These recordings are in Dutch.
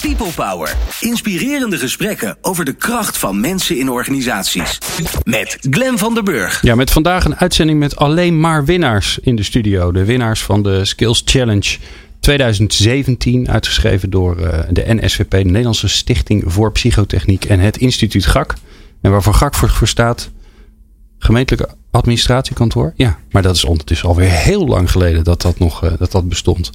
People Power. Inspirerende gesprekken over de kracht van mensen in organisaties. Met Glen van der Burg. Ja, met vandaag een uitzending met alleen maar winnaars in de studio. De winnaars van de Skills Challenge 2017, uitgeschreven door eh, de NSVP, de Nederlandse Stichting voor Psychotechniek en het Instituut GAK. En waarvoor GAK voor staat, gemeentelijke administratiekantoor. Ja, maar dat is ondertussen alweer heel lang geleden dat dat nog uh, dat dat bestond.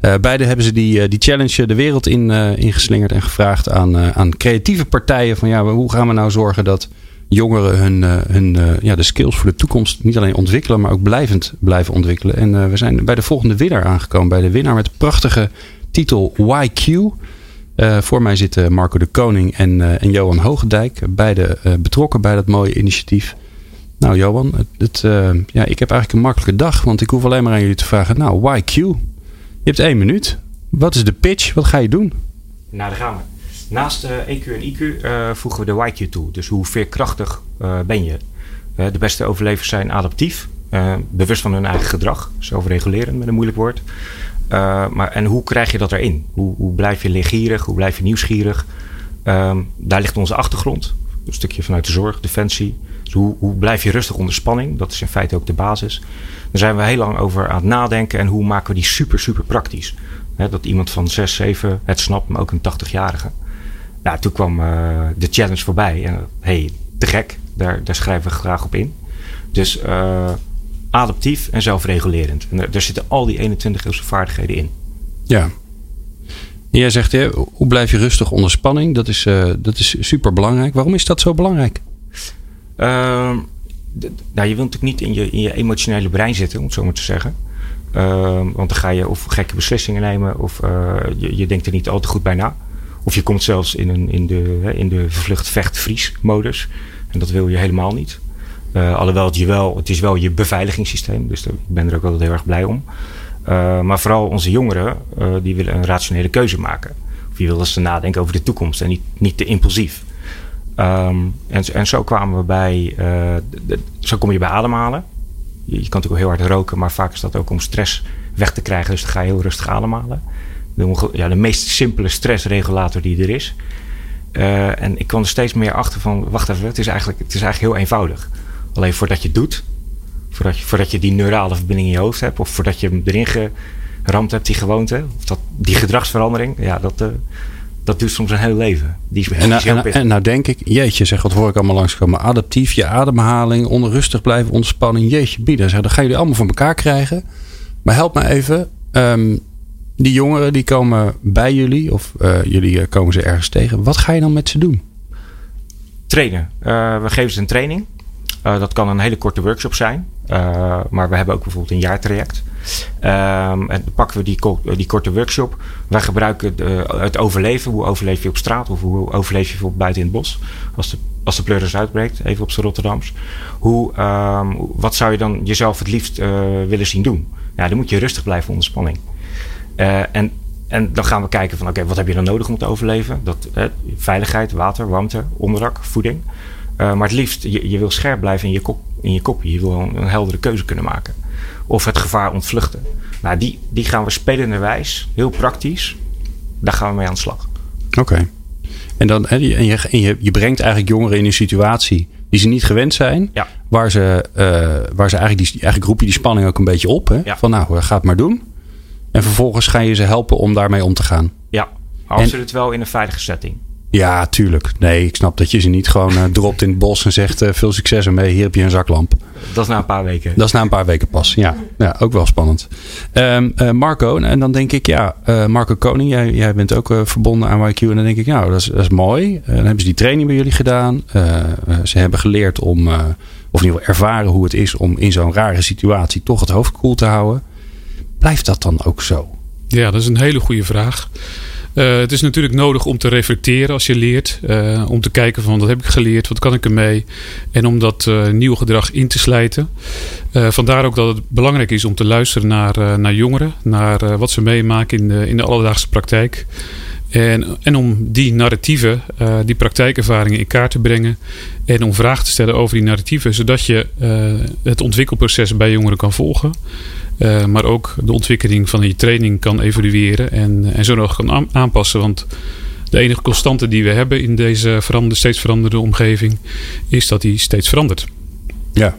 Uh, beide hebben ze die, uh, die challenge de wereld in ingeslingerd en gevraagd aan, aan creatieve partijen. Van ja, hoe gaan we nou zorgen dat jongeren hun, hun ja, de skills voor de toekomst niet alleen ontwikkelen, maar ook blijvend blijven ontwikkelen. En we zijn bij de volgende winnaar aangekomen. Bij de winnaar met de prachtige titel YQ. voor mij zitten Marco de Koning en, en Johan Hogendijk. Beide betrokken bij dat mooie initiatief. Nou, Johan, uh, ja, ik heb eigenlijk een makkelijke dag, want ik hoef alleen maar aan jullie te vragen. Nou, why Q? Je hebt één minuut. Wat is de pitch? Wat ga je doen? Nou, daar gaan we. Naast EQ en IQ uh, voegen we de YQ toe. Dus hoe veerkrachtig ben je? de beste overlevers zijn adaptief, bewust van hun eigen gedrag, zelfregulerend met een moeilijk woord. maar, en hoe krijg je dat erin? Hoe, hoe blijf je leergierig? Hoe blijf je nieuwsgierig? Ehm, daar ligt onze achtergrond. Een stukje vanuit de zorg, defensie. Hoe, blijf je rustig onder spanning? Dat is in feite ook de basis. Daar zijn we heel lang over aan het nadenken. En hoe maken we die super, super praktisch? dat iemand van 6, 7 het snapt, maar ook een 80-jarige. Nou, toen kwam uh, de challenge voorbij. En hey, te gek. Daar, daar schrijven we graag op in. Dus uh, adaptief en zelfregulerend. En daar, zitten al die 21 eeuwse vaardigheden in. Ja, Jij zegt, hoe blijf je rustig onder spanning? Dat is, uh, dat is super belangrijk. Waarom is dat zo belangrijk? Uh, nou, je wilt natuurlijk niet in je, in je emotionele brein zitten, om het zo maar te zeggen. Uh, want dan ga je of gekke beslissingen nemen, of uh, je, je, denkt er niet al te goed bij na. Of je komt zelfs in, een, in de, in de vlucht-vecht-vries-modus. En dat wil je helemaal niet. Uh, alhoewel het, je wel, het is wel je beveiligingssysteem, dus ik ben er ook altijd heel erg blij om. Uh, maar vooral onze jongeren, die willen een rationele keuze maken. Of die willen ze nadenken over de toekomst en niet, niet te impulsief. Um, en, en zo kwamen we bij, de, zo kom je bij ademhalen. Je, kan natuurlijk heel hard roken, maar vaak is dat ook om stress weg te krijgen. Dus dan ga je heel rustig ademhalen. De, ja, de meest simpele stressregulator die er is. Uh, en ik kwam er steeds meer achter van, wacht even, het is eigenlijk, het is eigenlijk heel eenvoudig. Alleen voordat je het doet, voordat je, voordat je die neurale verbinding in je hoofd hebt, of voordat je hem erin geramd hebt, die gewoonte, of dat, die gedragsverandering, ja, dat, uh, dat duurt soms een heel leven. Die is, en, nou, en, en, nou denk ik, jeetje, zeg, wat hoor ik allemaal langskomen. Adaptief, je ademhaling, onrustig blijven, ontspanning. Jeetje, bieden. Zeg, dat gaan jullie allemaal voor elkaar krijgen. Maar help me even. Um, die jongeren die komen bij jullie, of uh, jullie komen ze ergens tegen. Wat ga je dan met ze doen? Trainen. Uh, we geven ze een training. Uh, dat kan een hele korte workshop zijn. Maar we hebben ook bijvoorbeeld een jaartraject. Um, en pakken we die, die korte workshop. Wij gebruiken de, het overleven. Hoe overleef je op straat? Of hoe overleef je bijvoorbeeld buiten in het bos? Als de, als de pleuris uitbreekt, even op z'n Rotterdams. Hoe, um, wat zou je dan jezelf het liefst uh, willen zien doen? Ja, dan moet je rustig blijven onder spanning. En, en dan gaan we kijken van oké, wat heb je dan nodig om te overleven? Dat, eh, veiligheid, water, warmte, onderdak, voeding. Maar het liefst, je, je wil scherp blijven in je, kop, in je wil een, heldere keuze kunnen maken. Of het gevaar ontvluchten. Nou, die, die gaan we spelenderwijs, heel praktisch, daar gaan we mee aan de slag. Oké. Okay. En, dan, en, je, en je, je brengt eigenlijk jongeren in een situatie die ze niet gewend zijn. Ja. Waar, ze, uh, waar ze eigenlijk, die, eigenlijk roep je die spanning ook een beetje op. Hè? Ja. Van nou, ga het maar doen. En vervolgens ga je ze helpen om daarmee om te gaan. Ja, absoluut wel in een veilige setting. Ja, tuurlijk. Nee, ik snap dat je ze niet gewoon uh, dropt in het bos en zegt uh, veel succes ermee. Hier heb je een zaklamp. Dat is na een paar weken. Dat is na een paar weken pas. Ja, ja ook wel spannend. Um, uh, Marco, en dan denk ik, ja, Marco Koning, jij, jij bent ook verbonden aan YQ. En dan denk ik, nou, dat is, dat is mooi. dan hebben ze die training bij jullie gedaan. ze hebben geleerd om, of in ieder geval ervaren hoe het is om in zo'n rare situatie toch het hoofd koel te houden. Blijft dat dan ook zo? Ja, dat is een hele goede vraag. Uh, het is natuurlijk nodig om te reflecteren als je leert. Uh, om te kijken van wat heb ik geleerd, wat kan ik ermee. En om dat uh, nieuwe gedrag in te slijten. vandaar ook dat het belangrijk is om te luisteren naar, naar jongeren. Naar wat ze meemaken in de, in de alledaagse praktijk. En, en om die narratieven, die praktijkervaringen in kaart te brengen. En om vragen te stellen over die narratieven. Zodat je het ontwikkelproces bij jongeren kan volgen. Maar ook de ontwikkeling van je training kan evalueren en, en zo nog kan aanpassen. Want de enige constante die we hebben in deze veranderde, steeds veranderende omgeving is dat die steeds verandert. Ja.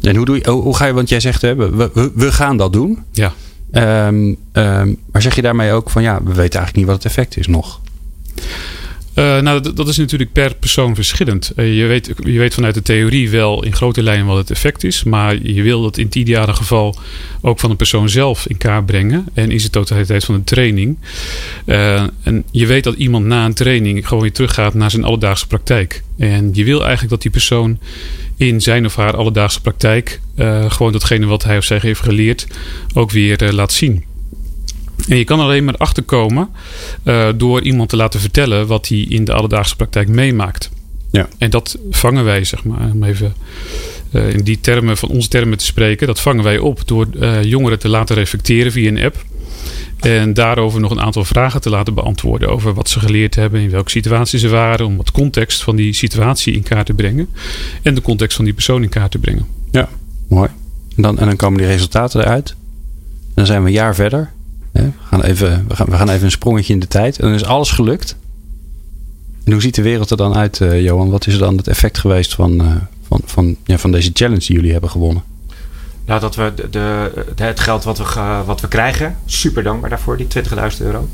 En hoe, doe je, hoe ga je, want jij zegt we, we, we gaan dat doen. Ja. Um, maar zeg je daarmee ook van ja, we weten eigenlijk niet wat het effect is nog? Uh, nou, dat, dat, is natuurlijk per persoon verschillend. Uh, je, weet, je weet vanuit de theorie wel in grote lijnen wat het effect is. Maar je wil dat in het ideale geval ook van de persoon zelf in kaart brengen. En is de totaliteit van de training. Uh, en je weet dat iemand na een training gewoon weer teruggaat naar zijn alledaagse praktijk. En je wil eigenlijk dat die persoon in zijn of haar alledaagse praktijk gewoon datgene wat hij of zij heeft geleerd ook weer laat zien. En je kan alleen maar achterkomen uh, door iemand te laten vertellen wat hij in de alledaagse praktijk meemaakt. Ja. En dat vangen wij, zeg maar, om even uh, in die termen van onze termen te spreken, dat vangen wij op door uh, jongeren te laten reflecteren via een app. En daarover nog een aantal vragen te laten beantwoorden over wat ze geleerd hebben, in welke situatie ze waren, om wat context van die situatie in kaart te brengen. En de context van die persoon in kaart te brengen. Ja, mooi. En dan, en dan komen die resultaten eruit. En dan zijn we een jaar verder. We gaan, even, we, gaan, we gaan even een sprongetje in de tijd. En dan is alles gelukt. En hoe ziet de wereld er dan uit, uh, Johan? Wat is er dan het effect geweest van, uh, van, van, ja, van deze challenge die jullie hebben gewonnen? Nou, dat we de, het geld wat we, wat we krijgen, super dankbaar daarvoor, die 20.000 euro.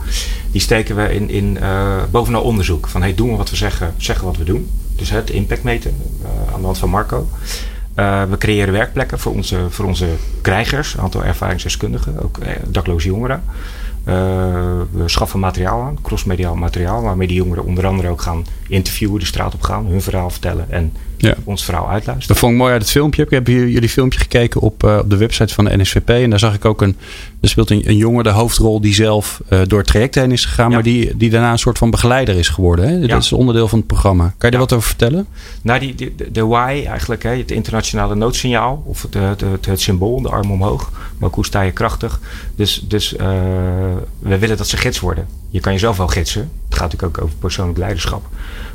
Die steken we in, in uh, bovenal onderzoek. Van hey, doen we wat we zeggen, zeggen wat we doen. Dus het impact meten aan de hand van Marco. Uh, we creëren werkplekken voor onze, voor onze krijgers, een aantal ervaringsdeskundigen, ook eh, dakloze jongeren. Uh, we schaffen materiaal aan, crossmediaal materiaal, waarmee die jongeren onder andere ook gaan interviewen, de straat op gaan, hun verhaal vertellen en ja. ons verhaal uitluisteren. Dat vond ik mooi uit het filmpje. Ik heb jullie filmpje gekeken op, uh, op de website van de NSVP. En daar zag ik ook een. Er speelt een, een jongen de hoofdrol die zelf uh, door het traject heen is gegaan. Ja. Maar die, die daarna een soort van begeleider is geworden. Hè? Ja. Dat is onderdeel van het programma. Kan je daar wat over vertellen? Nou, die, die, de, de why eigenlijk. Hè? Het internationale noodsignaal. Of het, het, het, het symbool, de arm omhoog. Maar ook hoe sta je krachtig. Dus, dus uh, we willen dat ze gids worden. Je kan jezelf wel gidsen. Het gaat natuurlijk ook over persoonlijk leiderschap.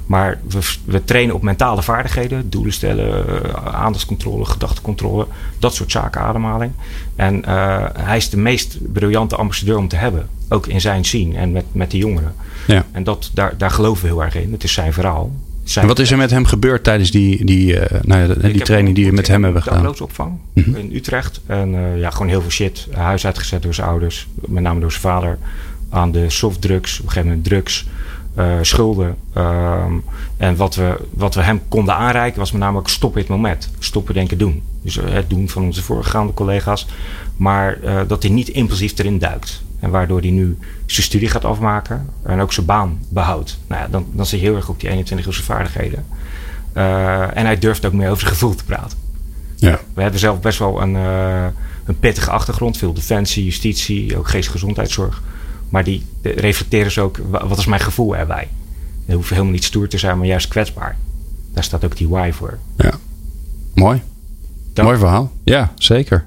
Maar we, we trainen op mentale vaardigheden. Doelen stellen, aandachtscontrole, gedachtecontrole. Dat soort zaken, ademhaling. En uh, hij is de meest briljante ambassadeur om te hebben. Ook in zijn zien en met, met de jongeren. Ja. En dat, daar, daar geloven we heel erg in. Het is zijn verhaal. Zijn en wat is er met hem gebeurd tijdens die, die, uh, nou ja, die training die je met hem hebben gedaan? opvang mm -hmm. in Utrecht. En uh, ja, gewoon heel veel shit. Huis uitgezet door zijn ouders. Met name door zijn vader. Aan de softdrugs. Op een gegeven moment drugs. Uh, schulden. Um, en wat we, wat we hem konden aanreiken was met name ook stoppen het moment. Stoppen, denken, doen. Dus het doen van onze voorgaande collega's. Maar uh, dat hij niet impulsief erin duikt. En waardoor hij nu zijn studie gaat afmaken. En ook zijn baan behoudt. Nou ja, dan, dan zit je heel erg op die 21 zijn vaardigheden. Uh, en hij durft ook meer over zijn gevoel te praten. Ja. We hebben zelf best wel een, een pittige achtergrond. Veel defensie, justitie, ook geestgezondheidszorg. Maar die reflecteren ze ook, wat is mijn gevoel erbij? Je hoeft helemaal niet stoer te zijn, maar juist kwetsbaar. Daar staat ook die why voor. Ja, mooi. Dank. Mooi verhaal. Ja, zeker.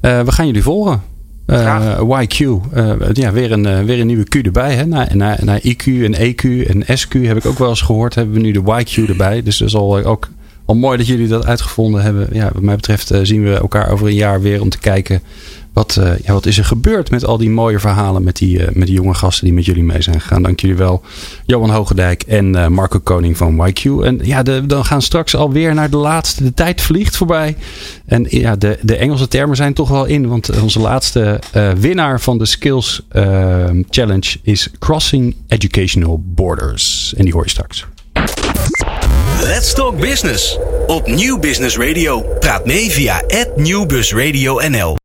Uh, we gaan jullie volgen. Uh, YQ. Uh, ja, weer een, weer een nieuwe Q erbij. Hè? Na, na, na IQ en EQ en SQ heb ik ook wel eens gehoord. Hebben we nu de YQ erbij. Dus dat is al, ook al mooi dat jullie dat uitgevonden hebben. Ja, wat mij betreft zien we elkaar over een jaar weer om te kijken wat, uh, ja, wat is er gebeurd met al die mooie verhalen met die, uh, met die jonge gasten die met jullie mee zijn gegaan? Dank jullie wel, Johan Hogendijk en uh, Marco Koning van YQ. En ja, de, dan gaan straks alweer naar de laatste. De tijd vliegt voorbij. En ja, de, de Engelse termen zijn toch wel in, want onze laatste winnaar van de Skills Challenge is Crossing Educational Borders. En die hoor je straks. Let's Talk Business op Nieuw Business Radio. Praat mee via @nieuwbusradio_nl.